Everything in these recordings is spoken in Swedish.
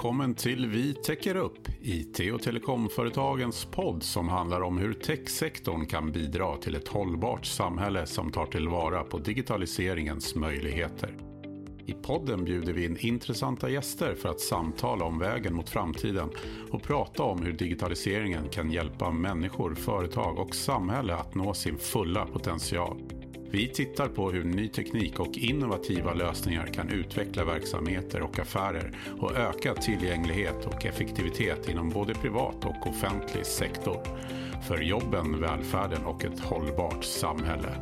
Välkommen till Vi täcker upp, IT och telekomföretagens podd som handlar om hur techsektorn kan bidra till ett hållbart samhälle som tar tillvara på digitaliseringens möjligheter. I podden bjuder vi in intressanta gäster för att samtala om vägen mot framtiden och prata om hur digitaliseringen kan hjälpa människor, företag och samhälle att nå sin fulla potential. Vi tittar på hur ny teknik och innovativa lösningar kan utveckla verksamheter och affärer och öka tillgänglighet och effektivitet inom både privat och offentlig sektor. För jobben, välfärden och ett hållbart samhälle.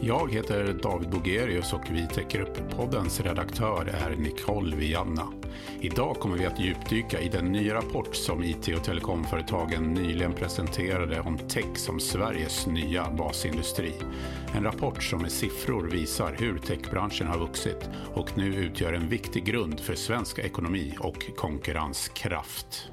Jag heter David Bogerius och vi täcker upp poddens redaktör är Nicole Vianna. Idag kommer vi att djupdyka i den nya rapport som IT och telekomföretagen nyligen presenterade om tech som Sveriges nya basindustri. En rapport som med siffror visar hur techbranschen har vuxit och nu utgör en viktig grund för svensk ekonomi och konkurrenskraft.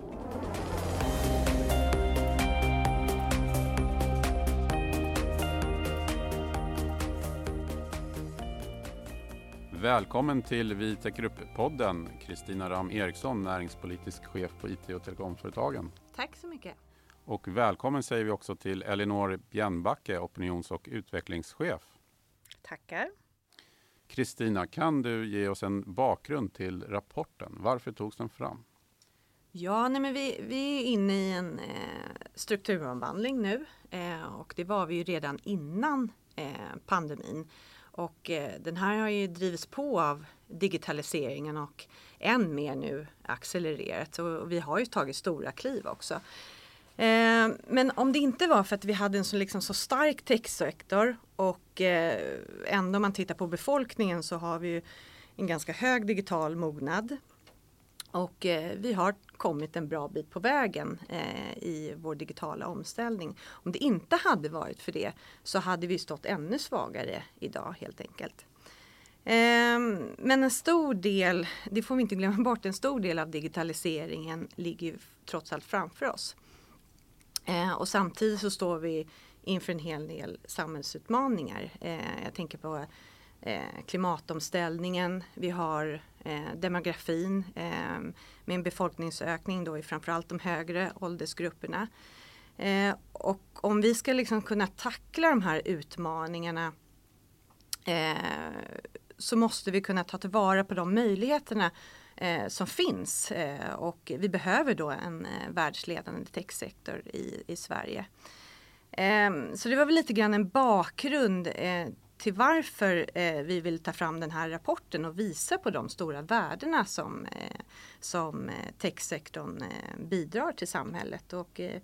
Välkommen till Vi täcker upp-podden, Kristina Ram Eriksson, näringspolitisk chef på IT och telekomföretagen. Tack så mycket. Och välkommen säger vi också till Elinor Bjernbacke, opinions och utvecklingschef. Tackar. Kristina, kan du ge oss en bakgrund till rapporten? Varför togs den fram? Ja, nej men vi, vi är inne i en eh, strukturomvandling nu eh, och det var vi ju redan innan eh, pandemin. Och eh, den här har ju drivits på av digitaliseringen och än mer nu accelererat. Och vi har ju tagit stora kliv också. Eh, men om det inte var för att vi hade en så, liksom, så stark techsektor och eh, ändå om man tittar på befolkningen så har vi en ganska hög digital mognad. Och eh, vi har kommit en bra bit på vägen eh, i vår digitala omställning. Om det inte hade varit för det så hade vi stått ännu svagare idag helt enkelt. Eh, men en stor del, det får vi inte glömma bort, en stor del av digitaliseringen ligger trots allt framför oss. Eh, och samtidigt så står vi inför en hel del samhällsutmaningar. Eh, jag tänker på Eh, klimatomställningen, vi har eh, demografin eh, med en befolkningsökning då i framförallt de högre åldersgrupperna. Eh, och om vi ska liksom kunna tackla de här utmaningarna eh, så måste vi kunna ta tillvara på de möjligheterna eh, som finns eh, och vi behöver då en eh, världsledande techsektor i, i Sverige. Eh, så det var väl lite grann en bakgrund till varför eh, vi vill ta fram den här rapporten och visa på de stora värdena som, eh, som eh, techsektorn eh, bidrar till samhället. Och, eh,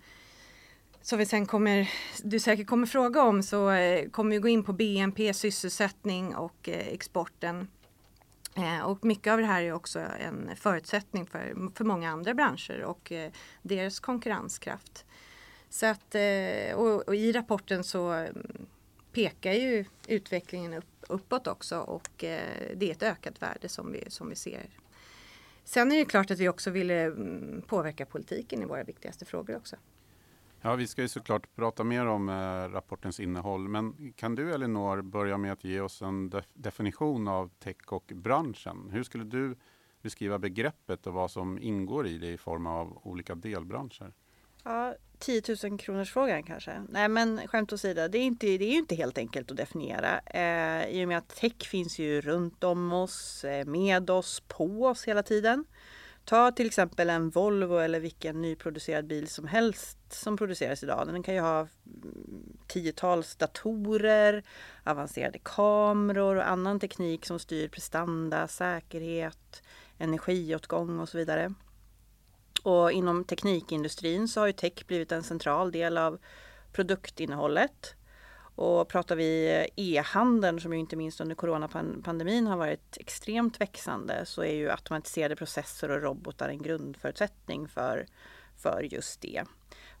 som vi sen kommer, du säkert kommer fråga om så eh, kommer vi gå in på BNP, sysselsättning och eh, exporten. Eh, och mycket av det här är också en förutsättning för, för många andra branscher och deras konkurrenskraft. Så att, och, och i rapporten så mm, pekar ju utvecklingen upp, uppåt också och eh, det är ett ökat värde som vi, som vi ser. Sen är det klart att vi också ville mm, påverka politiken i våra viktigaste frågor också. Ja, vi ska ju såklart prata mer om eh, rapportens innehåll. Men kan du Elinor börja med att ge oss en def definition av tech och branschen? Hur skulle du beskriva begreppet och vad som ingår i det i form av olika delbranscher? Ja, 10 000 kronors frågan kanske. Nej men skämt åsido, det är, inte, det är ju inte helt enkelt att definiera. Eh, I och med att tech finns ju runt om oss, eh, med oss, på oss hela tiden. Ta till exempel en Volvo eller vilken nyproducerad bil som helst som produceras idag. Den kan ju ha mm, tiotals datorer, avancerade kameror och annan teknik som styr prestanda, säkerhet, energiåtgång och så vidare. Och inom teknikindustrin så har ju tech blivit en central del av produktinnehållet. Och pratar vi e-handeln som ju inte minst under coronapandemin har varit extremt växande så är ju automatiserade processer och robotar en grundförutsättning för, för just det.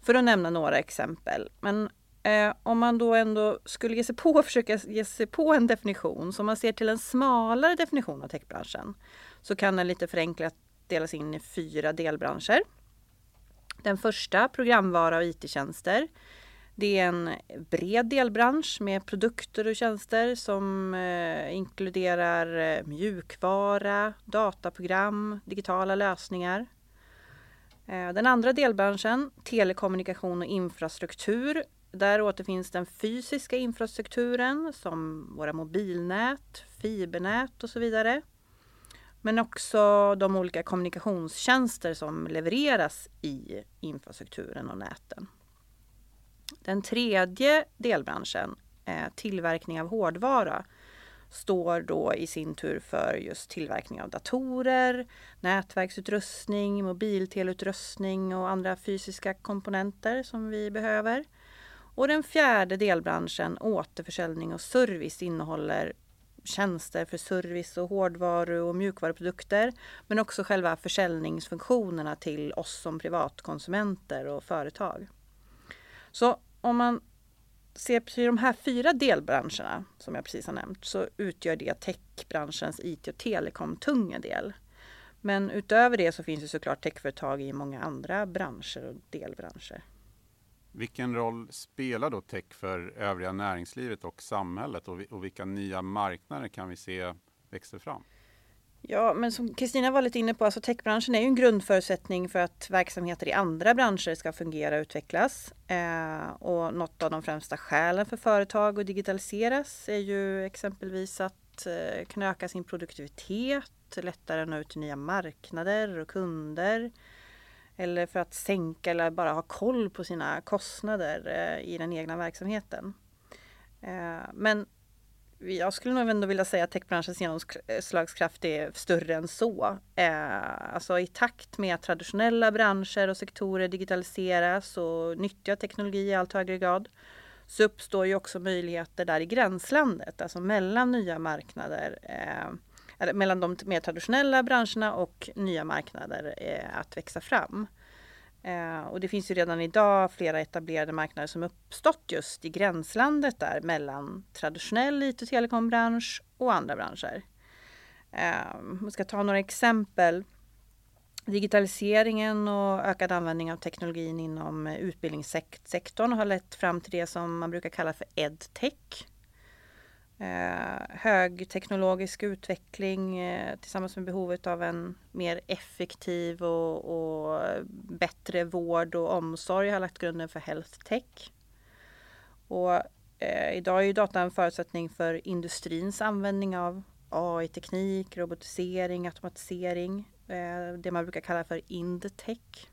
För att nämna några exempel. Men eh, om man då ändå skulle ge sig på försöka ge sig på en definition, så om man ser till en smalare definition av techbranschen, så kan den lite förenklat delas in i fyra delbranscher. Den första, programvara och IT-tjänster. Det är en bred delbransch med produkter och tjänster som eh, inkluderar eh, mjukvara, dataprogram, digitala lösningar. Eh, den andra delbranschen, telekommunikation och infrastruktur. Där återfinns den fysiska infrastrukturen som våra mobilnät, fibernät och så vidare. Men också de olika kommunikationstjänster som levereras i infrastrukturen och näten. Den tredje delbranschen, eh, tillverkning av hårdvara, står då i sin tur för just tillverkning av datorer, nätverksutrustning, mobilteleutrustning och andra fysiska komponenter som vi behöver. Och den fjärde delbranschen, återförsäljning och service, innehåller tjänster för service och hårdvaru och mjukvaruprodukter. Men också själva försäljningsfunktionerna till oss som privatkonsumenter och företag. Så om man ser till de här fyra delbranscherna som jag precis har nämnt så utgör det techbranschens IT och telekom tunga del. Men utöver det så finns det såklart techföretag i många andra branscher och delbranscher. Vilken roll spelar då tech för övriga näringslivet och samhället och vilka nya marknader kan vi se växer fram? Ja, men som Kristina var lite inne på, alltså techbranschen är ju en grundförutsättning för att verksamheter i andra branscher ska fungera och utvecklas. Eh, och något av de främsta skälen för företag att digitaliseras är ju exempelvis att eh, kunna öka sin produktivitet, lättare nå ut till nya marknader och kunder. Eller för att sänka eller bara ha koll på sina kostnader eh, i den egna verksamheten. Eh, men jag skulle nog ändå vilja säga att techbranschens genomslagskraft eh, är större än så. Eh, alltså i takt med att traditionella branscher och sektorer digitaliseras och nyttjar teknologi i allt högre grad så uppstår ju också möjligheter där i gränslandet, alltså mellan nya marknader, eh, mellan de mer traditionella branscherna och nya marknader eh, att växa fram. Eh, och det finns ju redan idag flera etablerade marknader som uppstått just i gränslandet där mellan traditionell IT och telekombransch och andra branscher. Eh, ska ta några exempel. Digitaliseringen och ökad användning av teknologin inom eh, utbildningssektorn har lett fram till det som man brukar kalla för edtech. Eh, högteknologisk utveckling eh, tillsammans med behovet av en mer effektiv och, och, bättre vård och omsorg har lagt grunden för health tech. Och, eh, idag är ju data en förutsättning för industrins användning av AI-teknik, robotisering, automatisering, eh, det man brukar kalla för indtech.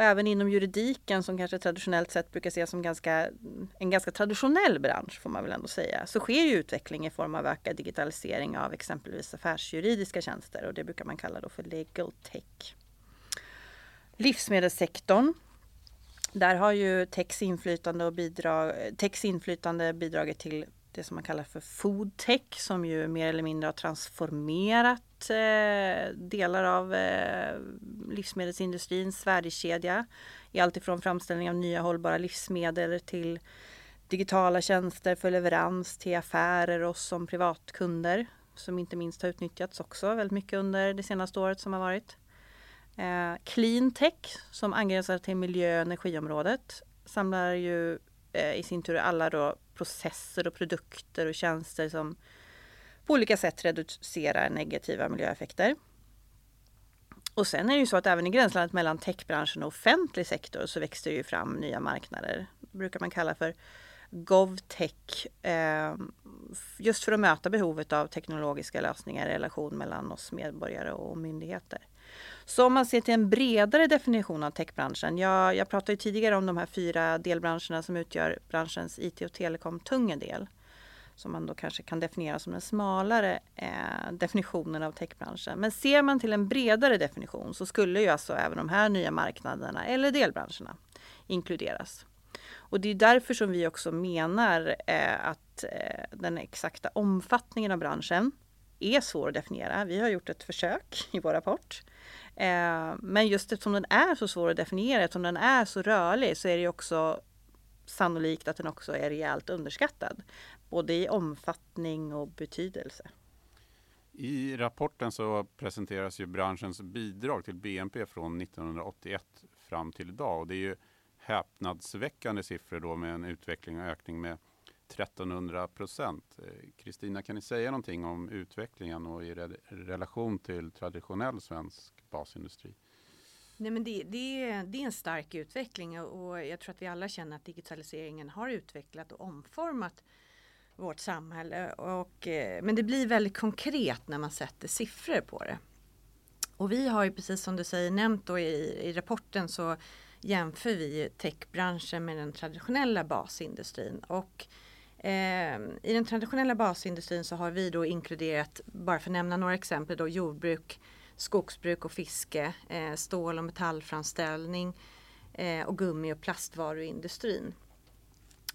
Och även inom juridiken som kanske traditionellt sett brukar ses som ganska, en ganska traditionell bransch får man väl ändå säga, så sker ju utveckling i form av ökad digitalisering av exempelvis affärsjuridiska tjänster och det brukar man kalla då för legal tech. Livsmedelssektorn där har ju techs inflytande, och bidrag, techs inflytande bidragit till det som man kallar för Foodtech som ju mer eller mindre har transformerat eh, delar av eh, livsmedelsindustrins värdekedja i allt ifrån framställning av nya hållbara livsmedel till digitala tjänster för leverans till affärer och som privatkunder som inte minst har utnyttjats också väldigt mycket under det senaste året som har varit. Eh, clean tech som angränsar till miljö och energiområdet samlar ju eh, i sin tur alla då processer och produkter och tjänster som på olika sätt reducerar negativa miljöeffekter. Och sen är det ju så att även i gränslandet mellan techbranschen och offentlig sektor så växer det ju fram nya marknader. Det brukar man kalla för GovTech. Eh, just för att möta behovet av teknologiska lösningar i relation mellan oss medborgare och myndigheter. Så om man ser till en bredare definition av techbranschen. Jag, jag pratade tidigare om de här fyra delbranscherna som utgör branschens IT och telekom tunga del. Som man då kanske kan definiera som den smalare eh, definitionen av techbranschen. Men ser man till en bredare definition så skulle ju alltså även de här nya marknaderna eller delbranscherna inkluderas. Och det är därför som vi också menar eh, att eh, den exakta omfattningen av branschen är svår att definiera. Vi har gjort ett försök i vår rapport. Eh, men just eftersom den är så svår att definiera, eftersom den är så rörlig så är det också sannolikt att den också är rejält underskattad. Både i omfattning och betydelse. I rapporten så presenteras ju branschens bidrag till BNP från 1981 fram till idag och det är ju häpnadsväckande siffror då med en utveckling och ökning med 1300 procent. Kristina, kan ni säga någonting om utvecklingen och i relation till traditionell svensk basindustri? Nej, men det, det, det är en stark utveckling och jag tror att vi alla känner att digitaliseringen har utvecklat och omformat vårt samhälle. Och, eh, men det blir väldigt konkret när man sätter siffror på det. Och vi har ju precis som du säger nämnt då i, i rapporten så jämför vi techbranschen med den traditionella basindustrin. Och Ehm, i den traditionella basindustrin så har vi då inkluderat, bara för att nämna några exempel, då jordbruk, skogsbruk och fiske, eh, stål och metallframställning eh, och gummi och plastvaruindustrin.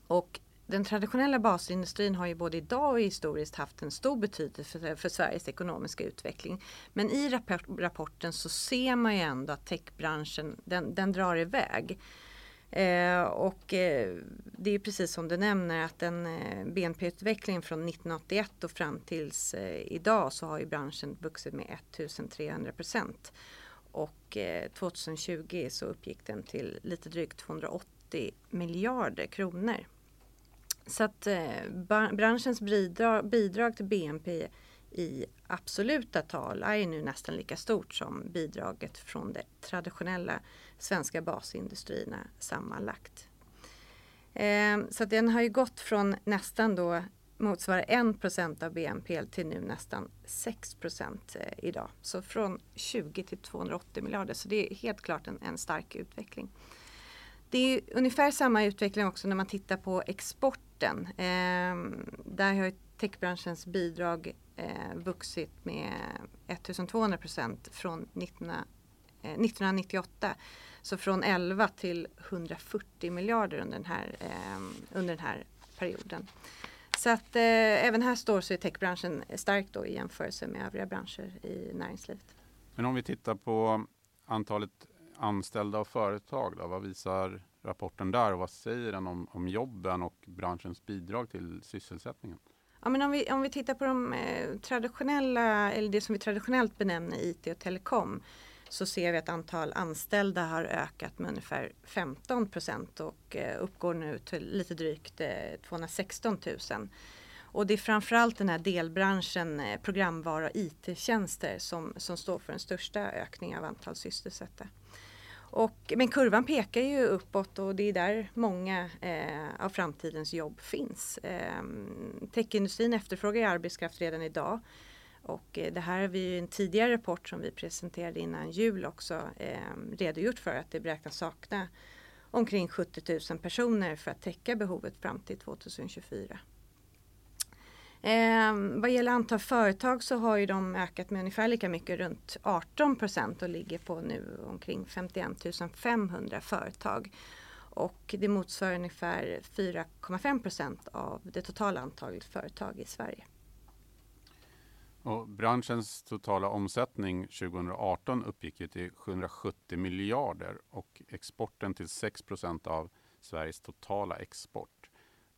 Och den traditionella basindustrin har ju både idag och historiskt haft en stor betydelse för, för Sveriges ekonomiska utveckling. Men i rapport, rapporten så ser man ju ändå att techbranschen den, den drar iväg. Eh, och eh, det är precis som du nämner att den eh, BNP-utvecklingen från 1981 och fram tills eh, idag så har ju branschen vuxit med 1300 procent. Och eh, 2020 så uppgick den till lite drygt 280 miljarder kronor. Så att eh, branschens bidrag, bidrag till BNP i absoluta tal är nu nästan lika stort som bidraget från de traditionella svenska basindustrierna sammanlagt. Ehm, så den har ju gått från nästan då motsvarar 1% av BNP till nu nästan 6 eh, idag. Så från 20 till 280 miljarder. Så det är helt klart en, en stark utveckling. Det är ungefär samma utveckling också när man tittar på exporten. Eh, där har techbranschens bidrag eh, vuxit med 1200 procent från 19, eh, 1998. Så från 11 till 140 miljarder under den här, eh, under den här perioden. Så att eh, även här står sig techbranschen starkt då i jämförelse med övriga branscher i näringslivet. Men om vi tittar på antalet anställda och företag, då, vad visar rapporten där och vad säger den om, om jobben och branschens bidrag till sysselsättningen? Ja, men om, vi, om vi tittar på de eh, traditionella, eller det som vi traditionellt benämner IT och telekom så ser vi att antal anställda har ökat med ungefär 15 procent och eh, uppgår nu till lite drygt eh, 216 000. Och det är framförallt den här delbranschen eh, programvara och IT-tjänster som, som står för den största ökningen av antal sysselsatta. Och, men kurvan pekar ju uppåt och det är där många eh, av framtidens jobb finns. Eh, techindustrin efterfrågar arbetskraft redan idag. Och eh, det här har vi i en tidigare rapport som vi presenterade innan jul också eh, redogjort för att det beräknas sakna omkring 70 000 personer för att täcka behovet fram till 2024. Eh, vad gäller antal företag så har ju de ökat med ungefär lika mycket, runt 18 procent och ligger på nu omkring 51 500 företag. Och det motsvarar ungefär 4,5 procent av det totala antalet företag i Sverige. Och branschens totala omsättning 2018 uppgick till 770 miljarder och exporten till 6 procent av Sveriges totala export.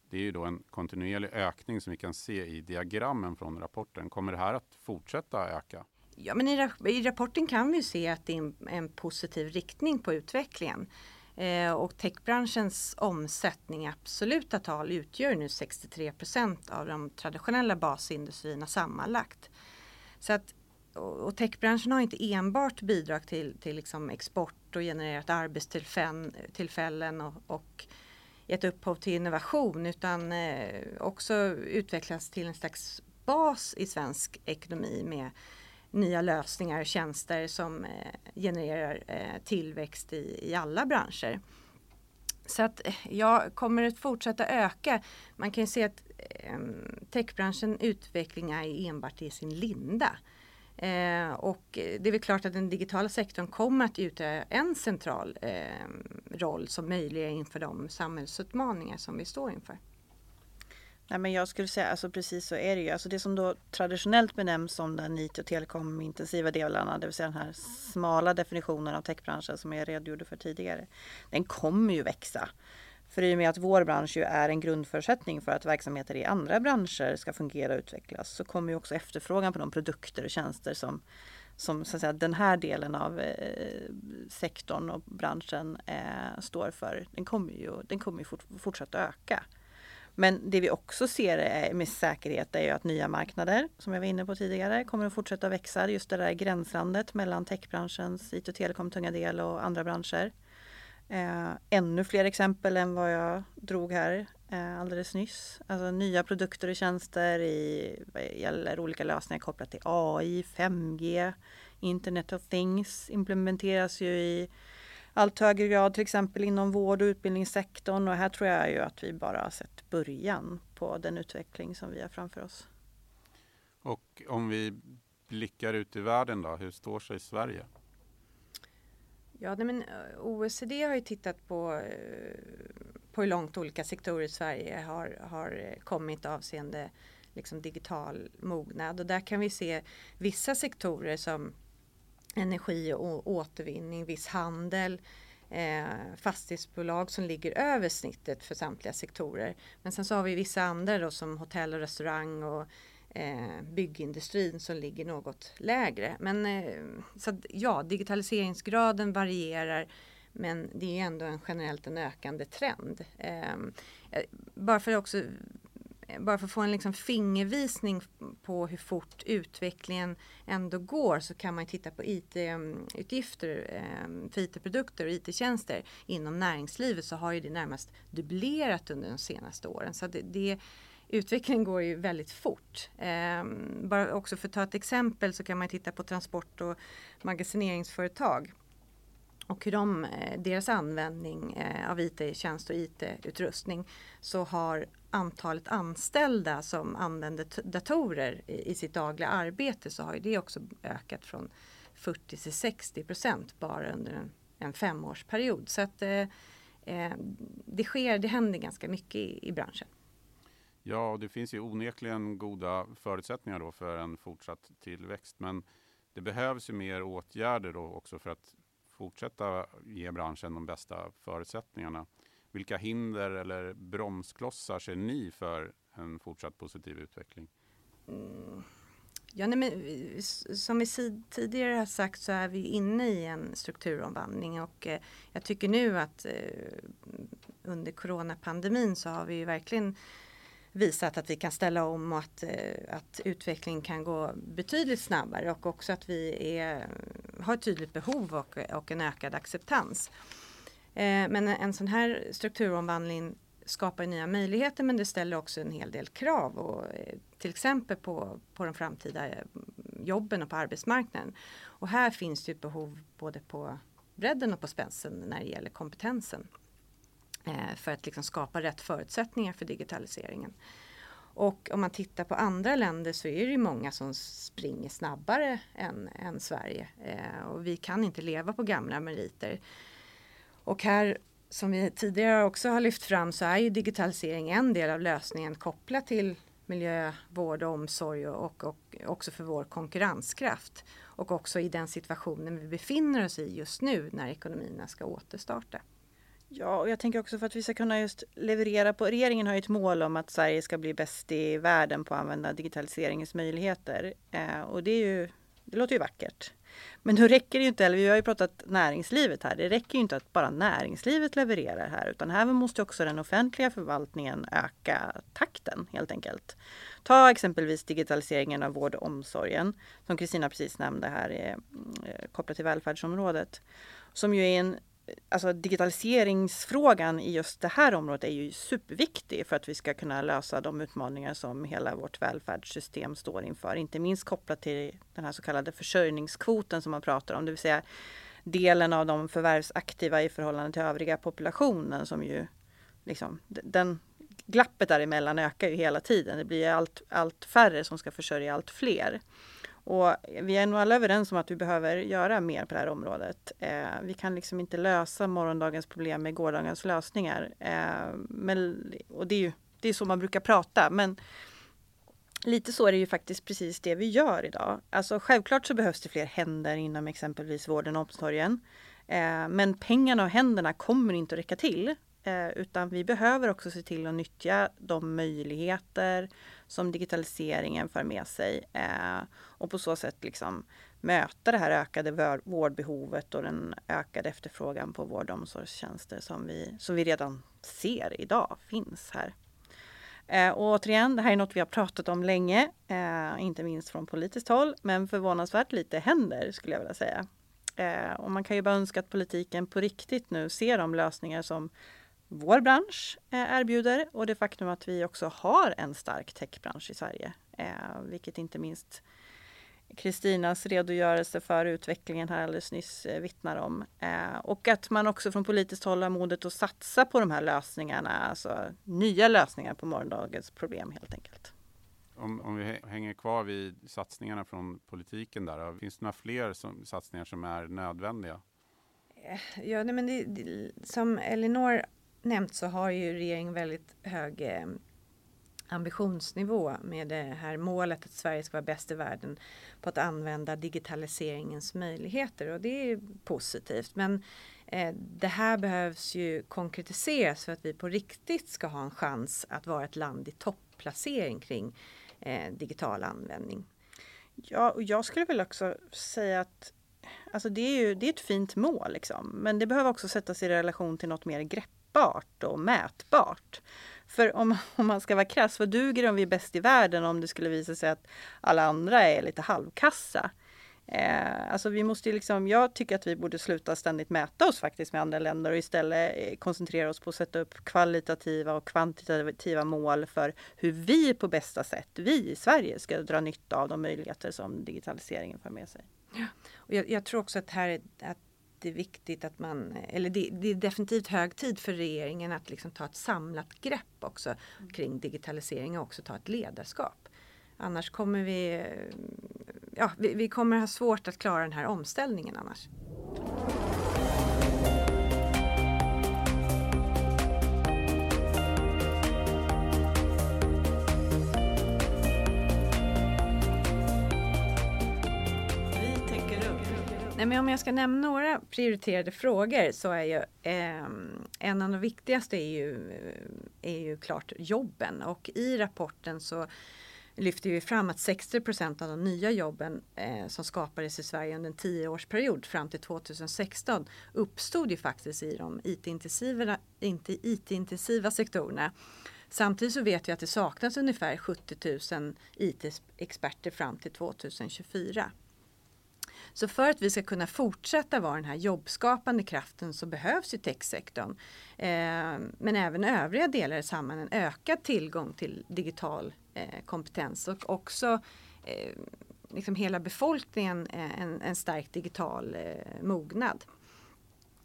Det är ju då en kontinuerlig ökning som vi kan se i diagrammen från rapporten. Kommer det här att fortsätta öka? Ja, men i, i rapporten kan vi se att det är en, en positiv riktning på utvecklingen. Eh, och techbranschens omsättning i absoluta tal utgör nu 63 procent av de traditionella basindustrierna sammanlagt. Så att, och techbranschen har inte enbart bidrag till, till liksom export och genererat arbetstillfällen och, och gett upphov till innovation utan eh, också utvecklats till en slags bas i svensk ekonomi med nya lösningar och tjänster som eh, genererar eh, tillväxt i, i alla branscher. Så att ja, kommer att fortsätta öka. Man kan ju se att eh, techbranschen utveckling är enbart i sin linda. Eh, och det är väl klart att den digitala sektorn kommer att utgöra en central eh, roll som möjliggör inför de samhällsutmaningar som vi står inför. Nej, men jag skulle säga, alltså precis så är det ju. Alltså det som då traditionellt benämns som den IT och telekomintensiva delarna, det vill säga den här smala definitionen av techbranschen som jag redogjorde för tidigare. Den kommer ju växa. För i och med att vår bransch ju är en grundförutsättning för att verksamheter i andra branscher ska fungera och utvecklas så kommer ju också efterfrågan på de produkter och tjänster som, som så att säga, den här delen av eh, sektorn och branschen eh, står för, den kommer ju, den kommer ju fort, fortsätta öka. Men det vi också ser eh, med säkerhet är ju att nya marknader, som jag var inne på tidigare, kommer att fortsätta växa. Just det där gränslandet mellan techbranschens IT och telekom tunga del och andra branscher. Eh, ännu fler exempel än vad jag drog här eh, alldeles nyss. Alltså nya produkter och tjänster i vad gäller olika lösningar kopplat till AI, 5G, Internet of Things implementeras ju i allt högre grad till exempel inom vård och utbildningssektorn och här tror jag ju att vi bara har sett början på den utveckling som vi har framför oss. Och om vi blickar ut i världen då, hur står sig Sverige? Ja, men eh, OECD har ju tittat på, eh, på hur långt olika sektorer i Sverige har, har eh, kommit avseende liksom digital mognad och där kan vi se vissa sektorer som energi och återvinning, viss handel, eh, fastighetsbolag som ligger över snittet för samtliga sektorer. Men sen så har vi vissa andra då som hotell och restaurang och eh, byggindustrin som ligger något lägre. Men eh, så ja, digitaliseringsgraden varierar men det är ändå en generellt en ökande trend. Ehm, eh, bara för att också eh, bara för att få en liksom fingervisning på hur fort utvecklingen ändå går så kan man titta på IT-utgifter ehm, för IT-produkter och IT-tjänster inom näringslivet så har ju det närmast dubblerat under de senaste åren. Så det, det utvecklingen går ju väldigt fort. Eh, bara också för att ta ett exempel så kan man titta på transport och magasineringsföretag och hur de, eh, deras användning eh, av IT-tjänst och IT-utrustning så har antalet anställda som använder datorer i, sitt dagliga arbete så har det också ökat från 40 till 60 procent bara under en, en femårsperiod. Så att eh, eh, det sker, det händer ganska mycket i, i branschen. Ja, och det finns ju onekligen goda förutsättningar då för en fortsatt tillväxt. Men det behövs ju mer åtgärder då också för att fortsätta ge branschen de bästa förutsättningarna. Vilka hinder eller bromsklossar ser ni för en fortsatt positiv utveckling? Mm. Ja, nej, men, som vi tidigare har sagt så är vi inne i en strukturomvandling och eh, jag tycker nu att eh, under coronapandemin så har vi verkligen visat att vi kan ställa om och att, eh, att utvecklingen kan gå betydligt snabbare och också att vi är, har ett tydligt behov och, och en ökad acceptans. Eh, men en sån här strukturomvandling skapar nya möjligheter men det ställer också en hel del krav och, eh, till exempel på, på de framtida mm, jobben och på arbetsmarknaden. Och här finns det ett behov både på bredden och på spänsten när det gäller kompetensen. Eh, för att liksom skapa rätt förutsättningar för digitaliseringen. Och om man tittar på andra länder så är det många som springer snabbare än, än Sverige. Eh, och vi kan inte leva på gamla meriter. Och här, som vi tidigare också har lyft fram, så är ju digitalisering en del av lösningen kopplat till miljö, vård och omsorg och, och, också för vår konkurrenskraft. Och också i den situationen vi befinner oss i just nu när ekonomierna ska återstarta. Ja, och jag tänker också för att vi ska kunna just leverera på, regeringen har ju ett mål om att Sverige ska bli bäst i världen på att använda digitaliseringens möjligheter. Eh, och det är ju, det låter ju vackert. Men då räcker det ju inte, eller vi har ju pratat näringslivet här, det räcker ju inte att bara näringslivet levererar här utan här måste också den offentliga förvaltningen öka takten helt enkelt. Ta exempelvis digitaliseringen av vård och omsorgen som Kristina precis nämnde här eh, kopplat till välfärdsområdet. Som ju är en alltså digitaliseringsfrågan i just det här området är ju superviktig för att vi ska kunna lösa de utmaningar som hela vårt välfärdssystem står inför. Inte minst kopplat till den här så kallade försörjningskvoten som man pratar om, det vill säga delen av de förvärvsaktiva i förhållande till övriga populationen som ju liksom den glappet däremellan ökar ju hela tiden. Det blir allt, allt färre som ska försörja allt fler. Och vi är nog alla överens om att vi behöver göra mer på det här området. Eh, vi kan liksom inte lösa morgondagens problem med gårdagens lösningar. Eh, men, och det är ju det är så man brukar prata. Men lite så är det ju faktiskt precis det vi gör idag. Alltså självklart så behövs det fler händer inom exempelvis vården och omsorgen. Eh, men pengarna och händerna kommer inte att räcka till. Eh, utan vi behöver också se till att nyttja de möjligheter som digitaliseringen för med sig. Eh, och på så sätt liksom möta det här ökade vårdbehovet och den ökade efterfrågan på vård och omsorgstjänster som vi, som vi redan ser idag finns här. Eh, och återigen, det här är något vi har pratat om länge, eh, inte minst från politiskt håll, men förvånansvärt lite händer skulle jag vilja säga. Eh, och man kan ju bara önska att politiken på riktigt nu ser de lösningar som vår bransch eh, erbjuder och det faktum att vi också har en stark techbransch i Sverige, eh, vilket inte minst Kristinas redogörelse för utvecklingen här alldeles nyss eh, vittnar om. Och att man också från politiskt håll har modet att satsa på de här lösningarna, alltså nya lösningar på morgondagens problem helt enkelt. Om, om vi hänger kvar vid satsningarna från politiken där, finns det några fler som, satsningar som är nödvändiga? Ja, nej, men det, det, som Elinor nämnt så har ju regeringen väldigt hög eh, ambitionsnivå med det här målet att Sverige ska vara bäst i världen på att använda digitaliseringens möjligheter och det är positivt. Men eh, det här behövs ju konkretiseras för att vi på riktigt ska ha en chans att vara ett land i topplacering kring eh, digital användning. Ja, och jag skulle väl också säga att alltså det är ju det är ett fint mål, liksom. men det behöver också sättas i relation till något mer grepp mätbart och mätbart. För om, om man ska vara krass, vad duger det om vi är bäst i världen om det skulle visa sig att alla andra är lite halvkassa? Eh, alltså vi måste liksom, jag tycker att vi borde sluta ständigt mäta oss faktiskt med andra länder och istället eh, koncentrera oss på att sätta upp kvalitativa och kvantitativa mål för hur vi på bästa sätt, vi i Sverige, ska dra nytta av de möjligheter som digitaliseringen för med sig. Ja. Och jag, jag tror också att, här, att det är viktigt att man, eller det, det, är definitivt hög tid för regeringen att liksom ta ett samlat grepp också mm. kring digitalisering och också ta ett ledarskap. Annars kommer vi, ja, vi, vi kommer ha svårt att klara den här omställningen annars. Men om jag ska nämna några prioriterade frågor så är ju eh, en av de viktigaste är ju, är ju klart jobben och i rapporten så lyfter vi fram att 60 procent av de nya jobben eh, som skapades i Sverige under en tioårsperiod fram till 2016 uppstod ju faktiskt i de IT-intensiva, IT-intensiva sektorerna. Samtidigt så vet vi att det saknas ungefär 70 000 IT-experter fram till 2024. Så för att vi ska kunna fortsätta vara den här jobbskapande kraften så behövs ju techsektorn. Eh, men även övriga delar i samhället en ökad tillgång till digital eh, kompetens och också eh, liksom hela befolkningen eh, en, en stark digital eh, mognad.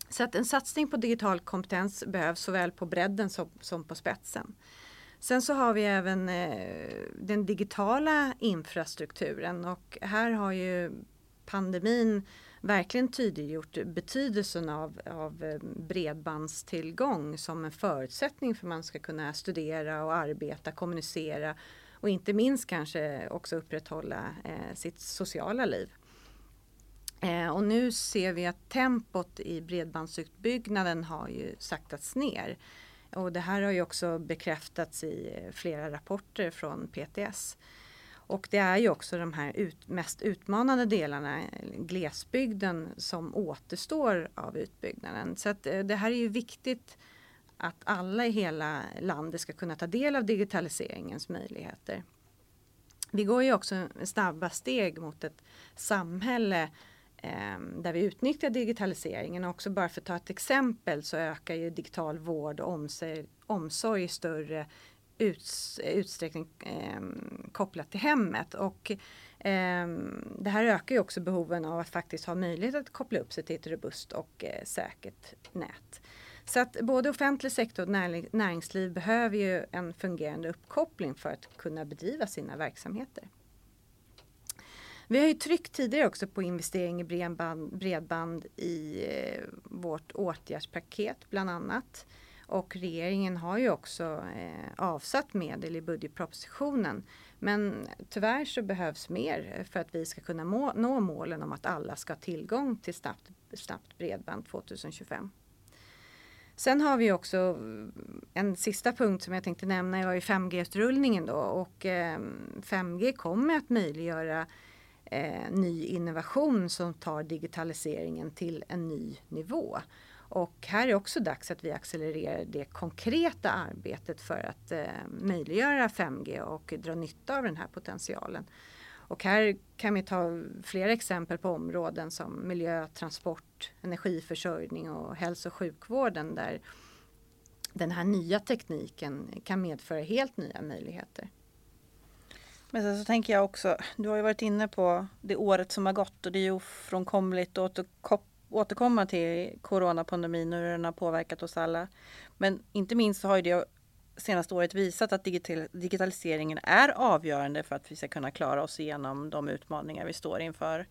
Så att en satsning på digital kompetens behövs såväl på bredden som, som på spetsen. Sen så har vi även eh, den digitala infrastrukturen och här har ju pandemin verkligen tydliggjort betydelsen av, av eh, bredbandstillgång som en förutsättning för att man ska kunna studera och arbeta, kommunicera och inte minst kanske också upprätthålla eh, sitt sociala liv. Eh, och nu ser vi att tempot i bredbandsutbyggnaden har ju saktats ner. Och det här har ju också bekräftats i eh, flera rapporter från PTS. Och det är ju också de här ut, mest utmanande delarna, glesbygden, som återstår av utbyggnaden. Så att eh, det här är ju viktigt att alla i hela landet ska kunna ta del av digitaliseringens möjligheter. Vi går ju också snabba steg mot ett samhälle eh, där vi utnyttjar digitaliseringen. också bara för att ta ett exempel så ökar ju digital vård och omsorg, omsorg i större uts, utsträckning eh, kopplat till hemmet. Och, eh, det här ökar ju också behoven av att faktiskt ha möjlighet att koppla upp sig till ett robust och eh, säkert nät. Så att både offentlig sektor och näringsliv behöver ju en fungerande uppkoppling för att kunna bedriva sina verksamheter. Vi har ju tryckt tidigare också på investering i bredband, bredband i eh, vårt åtgärdspaket bland annat. Och regeringen har ju också eh, avsatt medel i budgetpropositionen. Men tyvärr så behövs mer för att vi ska kunna må, nå målen om att alla ska ha tillgång till snabbt, snabbt bredband 2025. Sen har vi också eh, en sista punkt som jag tänkte nämna var ju 5G-utrullningen då och eh, 5G kommer att möjliggöra eh, ny innovation som tar digitaliseringen till en ny nivå. Och här är också dags att vi accelererar det konkreta arbetet för att eh, möjliggöra 5G och dra nytta av den här potentialen. Och här kan vi ta flera exempel på områden som miljö, transport, energiförsörjning och hälso och sjukvården där den här nya tekniken kan medföra helt nya möjligheter. Men sen så tänker jag också, du har ju varit inne på det året som har gått och det är ju ofrånkomligt att återkoppla återkomma till coronapandemin och hur den har påverkat oss alla. Men inte minst så har ju det senaste året visat att digital, digitaliseringen är avgörande för att vi ska kunna klara oss igenom de utmaningar vi står inför.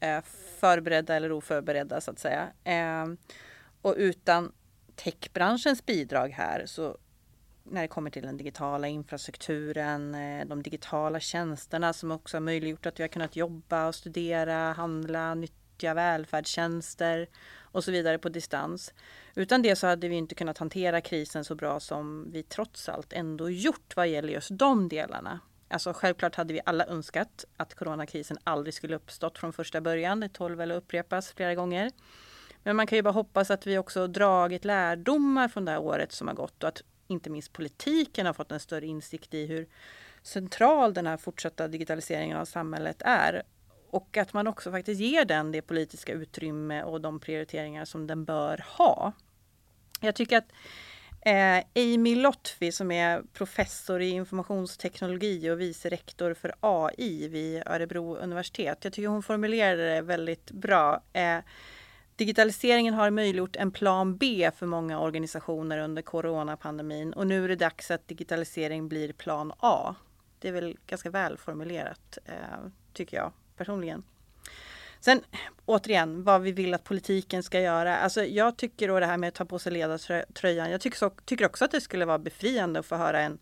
Eh, förberedda eller oförberedda så att säga. Eh, och utan techbranschens bidrag här så när det kommer till den digitala infrastrukturen, eh, de digitala tjänsterna som också har möjliggjort att vi har kunnat jobba och studera, handla, nyttja välfärdstjänster och så vidare på distans. Utan det så hade vi inte kunnat hantera krisen så bra som vi trots allt ändå gjort vad gäller just de delarna. Alltså självklart hade vi alla önskat att coronakrisen aldrig skulle uppstått från första början. Det tål väl att upprepas flera gånger. Men man kan ju bara hoppas att vi också dragit lärdomar från det här året som har gått och att inte minst politiken har fått en större insikt i hur central den här fortsatta digitaliseringen av samhället är. Och att man också faktiskt ger den det politiska utrymme och de prioriteringar som den bör ha. Jag tycker att eh, Amy Lotfi som är professor i informationsteknologi och vice rektor för AI vid Örebro universitet. Jag tycker hon formulerade det väldigt bra. Eh, Digitaliseringen har möjliggjort en plan B för många organisationer under coronapandemin och nu är det dags att digitalisering blir plan A. Det är väl ganska välformulerat, eh, tycker jag personligen. Sen återigen, vad vi vill att politiken ska göra. Alltså jag tycker då det här med att ta på sig ledartröjan. Jag tycker, så, tycker också att det skulle vara befriande att få höra en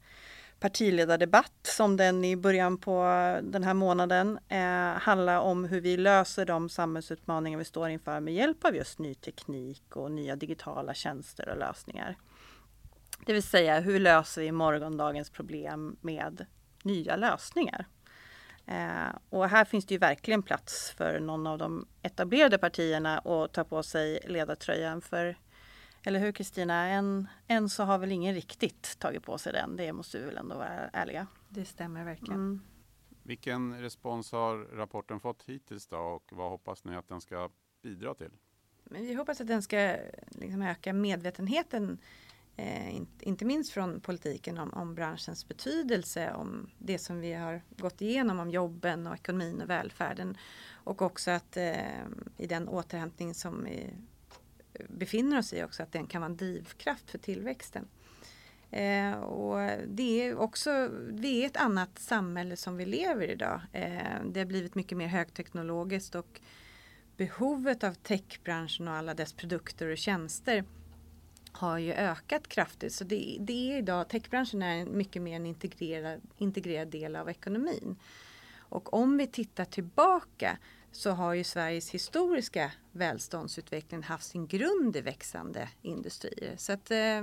partiledardebatt som den i början på den här månaden eh, handlar om hur vi löser de samhällsutmaningar vi står inför med hjälp av just ny teknik och nya digitala tjänster och lösningar. Det vill säga hur löser vi morgondagens problem med nya lösningar? Eh, och här finns det ju verkligen plats för någon av de etablerade partierna att ta på sig ledartröjan för eller hur Kristina? Än, än så har väl ingen riktigt tagit på sig den. Det måste vi väl ändå vara ärliga. Det stämmer verkligen. Mm. Vilken respons har rapporten fått hittills då och vad hoppas ni att den ska bidra till? Men vi hoppas att den ska liksom öka medvetenheten eh, inte minst från politiken om, om, branschens betydelse, om det som vi har gått igenom om jobben och ekonomin och välfärden. Och också att eh, i den återhämtning som vi befinner oss i också, att den kan vara en drivkraft för tillväxten. Eh, och det är också, det är ett annat samhälle som vi lever i idag. Eh, det har blivit mycket mer högteknologiskt och behovet av techbranschen och alla dess produkter och tjänster har ju ökat kraftigt. Så det, det är idag, techbranschen är mycket mer en integrerad, integrerad del av ekonomin. Och om vi tittar tillbaka så har ju Sveriges historiska välståndsutveckling haft sin grund i växande industrier. Så att, eh,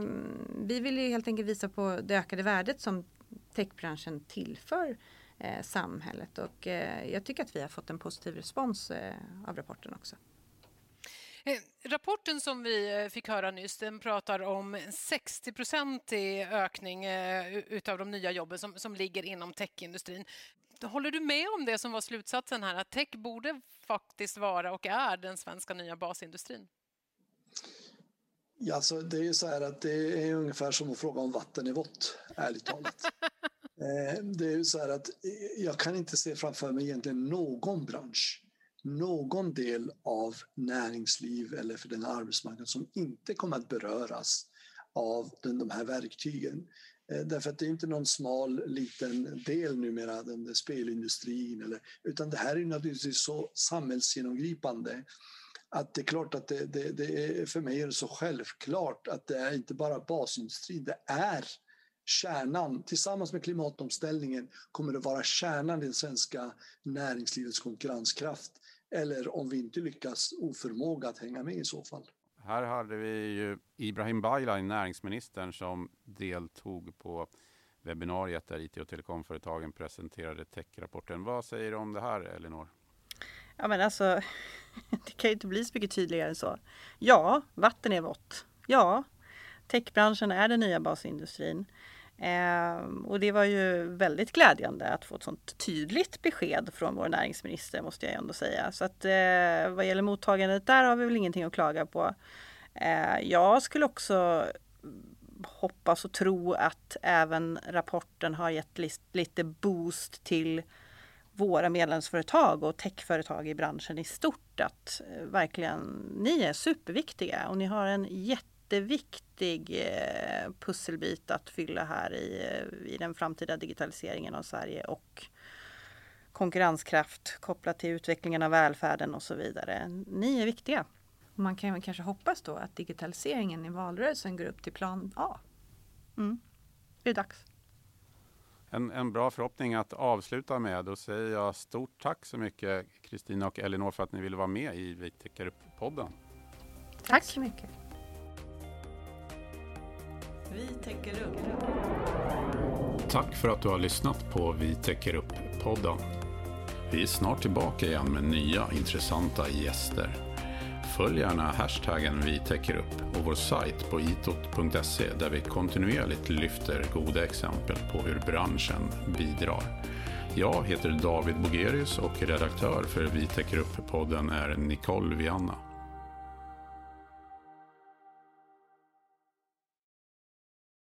vi vill ju helt enkelt visa på det ökade värdet som techbranschen tillför eh, samhället och eh, jag tycker att vi har fått en positiv respons eh, av rapporten också. Eh, rapporten som vi eh, fick höra nyss den pratar om 60 i ökning utav de nya jobben som, som ligger inom techindustrin. Håller du med om det som var slutsatsen här, att tech borde faktiskt vara och är den svenska nya basindustrin? Ja, alltså, det är ju så här att det är ungefär som att fråga om vatten är vått, ärligt talat. Eh, det är ju så här att jag kan inte se framför mig egentligen någon bransch, någon del av näringsliv eller för den arbetsmarknad som inte kommer att beröras av de här verktygen. Eh, därför att det är inte någon smal liten del numera, den där spelindustrin, eller, utan det här är naturligtvis så samhällsgenomgripande att det är klart att det, det, det är, för mig är det så självklart att det är inte bara basindustrin, det är kärnan, tillsammans med klimatomställningen kommer det vara kärnan i det svenska näringslivets konkurrenskraft. Eller om vi inte lyckas, oförmåga att hänga med i så fall. Här hade vi ju Ibrahim Baylan, näringsministern, som deltog på webbinariet där IT och telekomföretagen presenterade techrapporten. Vad säger du om det här Elinor? Ja men alltså, det kan ju inte bli så mycket tydligare än så. Ja, vatten är vått. Ja, techbranschen är den nya basindustrin. Eh, och det var ju väldigt glädjande att få ett sånt tydligt besked från vår näringsminister måste jag ändå säga. Så att eh, vad gäller mottagandet där har vi väl ingenting att klaga på. Eh, jag skulle också hoppas och tro att även rapporten har gett lite boost till våra medlemsföretag och techföretag i branschen i stort. Att eh, verkligen, ni är superviktiga och ni har en jätteviktig eh, pusselbit att fylla här i, eh, i den framtida digitaliseringen av Sverige och konkurrenskraft kopplat till utvecklingen av välfärden och så vidare. Ni är viktiga. Man kan kanske hoppas då att digitaliseringen i valrörelsen går upp till plan A. Mm. Det är dags. En, en bra förhoppning att avsluta med. Då säger jag stort tack så mycket Kristina och Elinor för att ni ville vara med i Vi täcker upp-podden. Tack. tack så mycket. Vi täcker upp. Tack för att du har lyssnat på Vi täcker upp-podden. Vi är snart tillbaka igen med nya intressanta gäster. Följ gärna hashtaggen vi täcker upp och vår sajt på itot.se där vi kontinuerligt lyfter goda exempel på hur branschen bidrar. Jag heter David Bogerius och redaktör för Vi täcker upp-podden är Nicole Vianna.